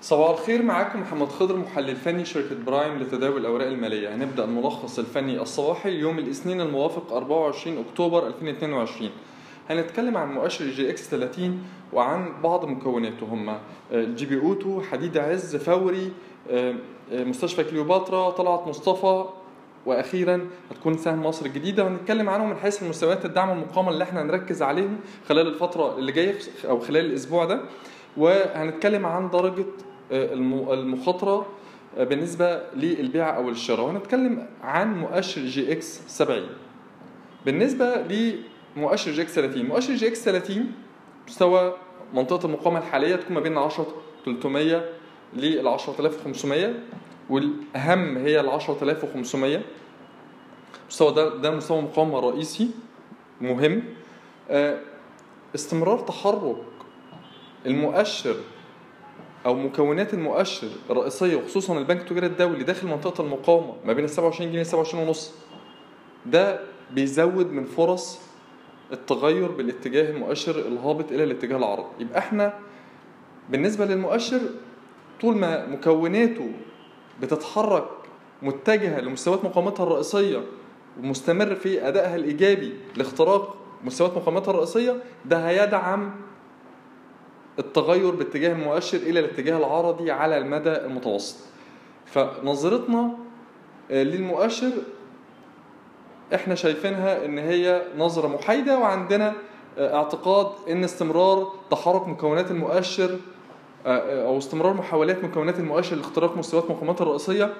صباح الخير معاكم محمد خضر محلل فني شركة برايم لتداول الأوراق المالية. هنبدأ الملخص الفني الصباحي يوم الاثنين الموافق 24 أكتوبر 2022 هنتكلم عن مؤشر EGX 30 وعن بعض مكوناته هم GB Auto حديد عز فوري مستشفى كليوباترا طلعت مصطفى وأخيرا هتكون سهم مصر الجديدة. وهنتكلم عنهم من حيث المستويات الدعم والمقاومة اللي إحنا هنركز عليهم خلال الفترة اللي جاية أو خلال الأسبوع ده. وهنتكلم عن درجة المخاطرة بالنسبة للبيع أو الشراء. وهنتكلم عن مؤشر EGX 70 بالنسبة لمؤشر EGX 30 مؤشر EGX 30 مستوى منطقة المقاومة الحالية تكون ما بين 10 300 ل 10500 والأهم هي ال 10500 المستوى ده ده مستوى مقاومة رئيسي مهم. استمرار تحرك المؤشر أو مكونات المؤشر الرئيسية وخصوصا البنك التجاري الدولي داخل منطقة المقاومة ما بين ال 27 جنيه ل 27 ونص. ده بيزود من فرص التغير بالاتجاه المؤشر الهابط إلى الاتجاه العرضي يبقى إحنا بالنسبة للمؤشر طول ما مكوناته بتتحرك متجهة لمستويات مقاومتها الرئيسية ومستمر في أدائها الإيجابي لاختراق مستويات مقاومتها الرئيسية ده هيدعم التغير باتجاه المؤشر إلى الاتجاه العرضي على المدى المتوسط. فنظرتنا للمؤشر إحنا شايفينها إن هي نظرة محايدة وعندنا اعتقاد إن استمرار تحرك مكونات المؤشر أو استمرار محاولات مكونات المؤشر لاختراق مستويات مقاومات الرئيسية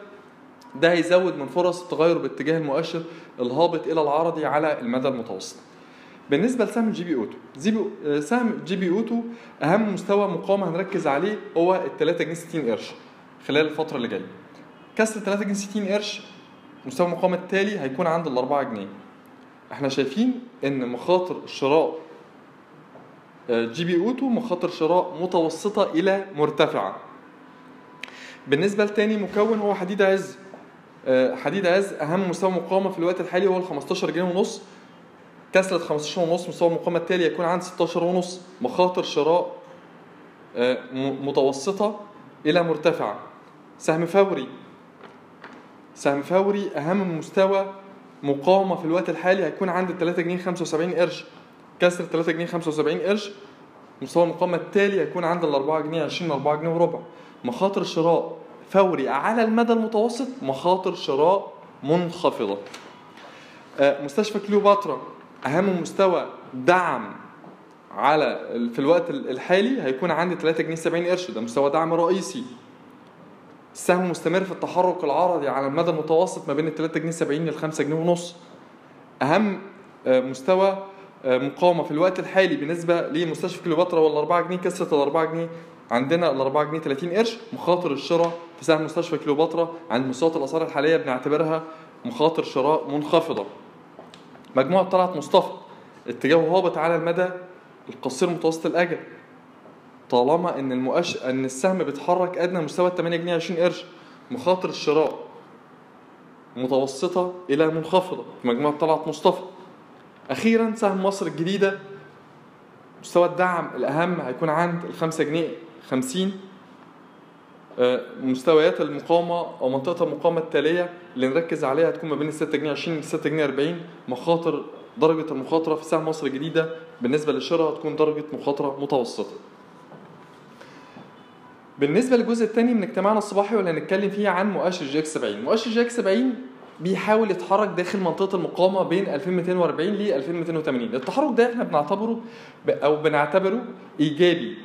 ده هيزود من فرص التغير باتجاه المؤشر الهابط إلى العرضي على المدى المتوسط. بالنسبة لسهم GB Auto. سهم GB Auto أهم مستوى مقاومة هنركز عليه هو ال 3 جنيه 60 قرش خلال الفترة اللي جاية. كسر 3 جنيه 60 قرش مستوى المقاومة التالي هيكون عند ال 4 جنيه. إحنا شايفين إن مخاطر شراء GB Auto مخاطر شراء متوسطة إلى مرتفعة. بالنسبة لتاني مكون هو حديد عز. حديد عز أهم مستوى مقاومة في الوقت الحالي هو ال 15 جنيه ونص. كسرة 15 ونص مستوى المقاومة التالي يكون عند 16 ونص. مخاطر شراء متوسطة إلى مرتفعة. سهم فوري. سهم فوري أهم مستوى مقاومة في الوقت الحالي هيكون عند 3 جنيه 75 قرش. كسر 3 جنيه 75 قرش مستوى المقاومة التالي هيكون عند ال 4 جنيه 20 4 جنيه وربع. مخاطر شراء فوري على المدى المتوسط مخاطر شراء منخفضة. مستشفى كليوباترا. أهم مستوى دعم على في الوقت الحالي هيكون عندي 3 جنيه 70 قرش ده مستوى دعم رئيسي. السهم مستمر في التحرك العرضي على المدى المتوسط ما بين ال 3 جنيه 70 لل 5 جنيه ونص. أهم مستوى مقاومة في الوقت الحالي بالنسبة لمستشفى كليوباترا وال 4 جنيه كسرة ال 4 جنيه عندنا ال 4 جنيه 30 قرش مخاطر الشراء في سهم مستشفى كليوباترا عند مستويات الأسعار الحالية بنعتبرها مخاطر شراء منخفضة. مجموعة طلعت مصطفى. اتجاهه هابط على المدى القصير متوسط الأجل. طالما إن المؤشر إن السهم بيتحرك أدنى مستوى 8 جنيه 20 قرش مخاطر الشراء متوسطة إلى منخفضة. في مجموعة طلعت مصطفى. أخيرا سهم مصر الجديدة مستوى الدعم الأهم هيكون عند ال 5 جنيه 50 مستويات المقاومة أو منطقة المقاومة التالية اللي نركز عليها هتكون ما بين ال 6 جنيه 20 ل 6 جنيه 40 مخاطر درجة المخاطرة في سهم مصر الجديدة بالنسبة للشراء هتكون درجة مخاطرة متوسطة. بالنسبة للجزء الثاني من اجتماعنا الصباحي واللي هنتكلم فيه عن مؤشر EGX 70 مؤشر EGX 70 بيحاول يتحرك داخل منطقة المقاومة بين 2240 ل 2280 التحرك ده إحنا بنعتبره أو بنعتبره إيجابي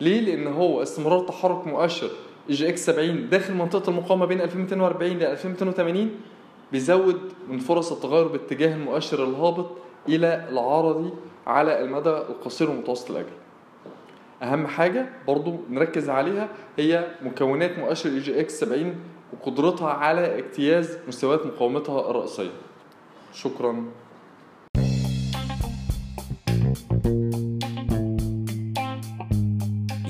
ليه؟ لأن هو استمرار تحرك مؤشر EGX 70 داخل منطقة المقاومة بين 2240 ل 2280 بيزود من فرص التغير باتجاه المؤشر الهابط إلى العرضي على المدى القصير والمتوسط الأجل. أهم حاجة برضو نركز عليها هي مكونات مؤشر EGX 70 وقدرتها على اجتياز مستويات مقاومتها الرئيسية. شكرا.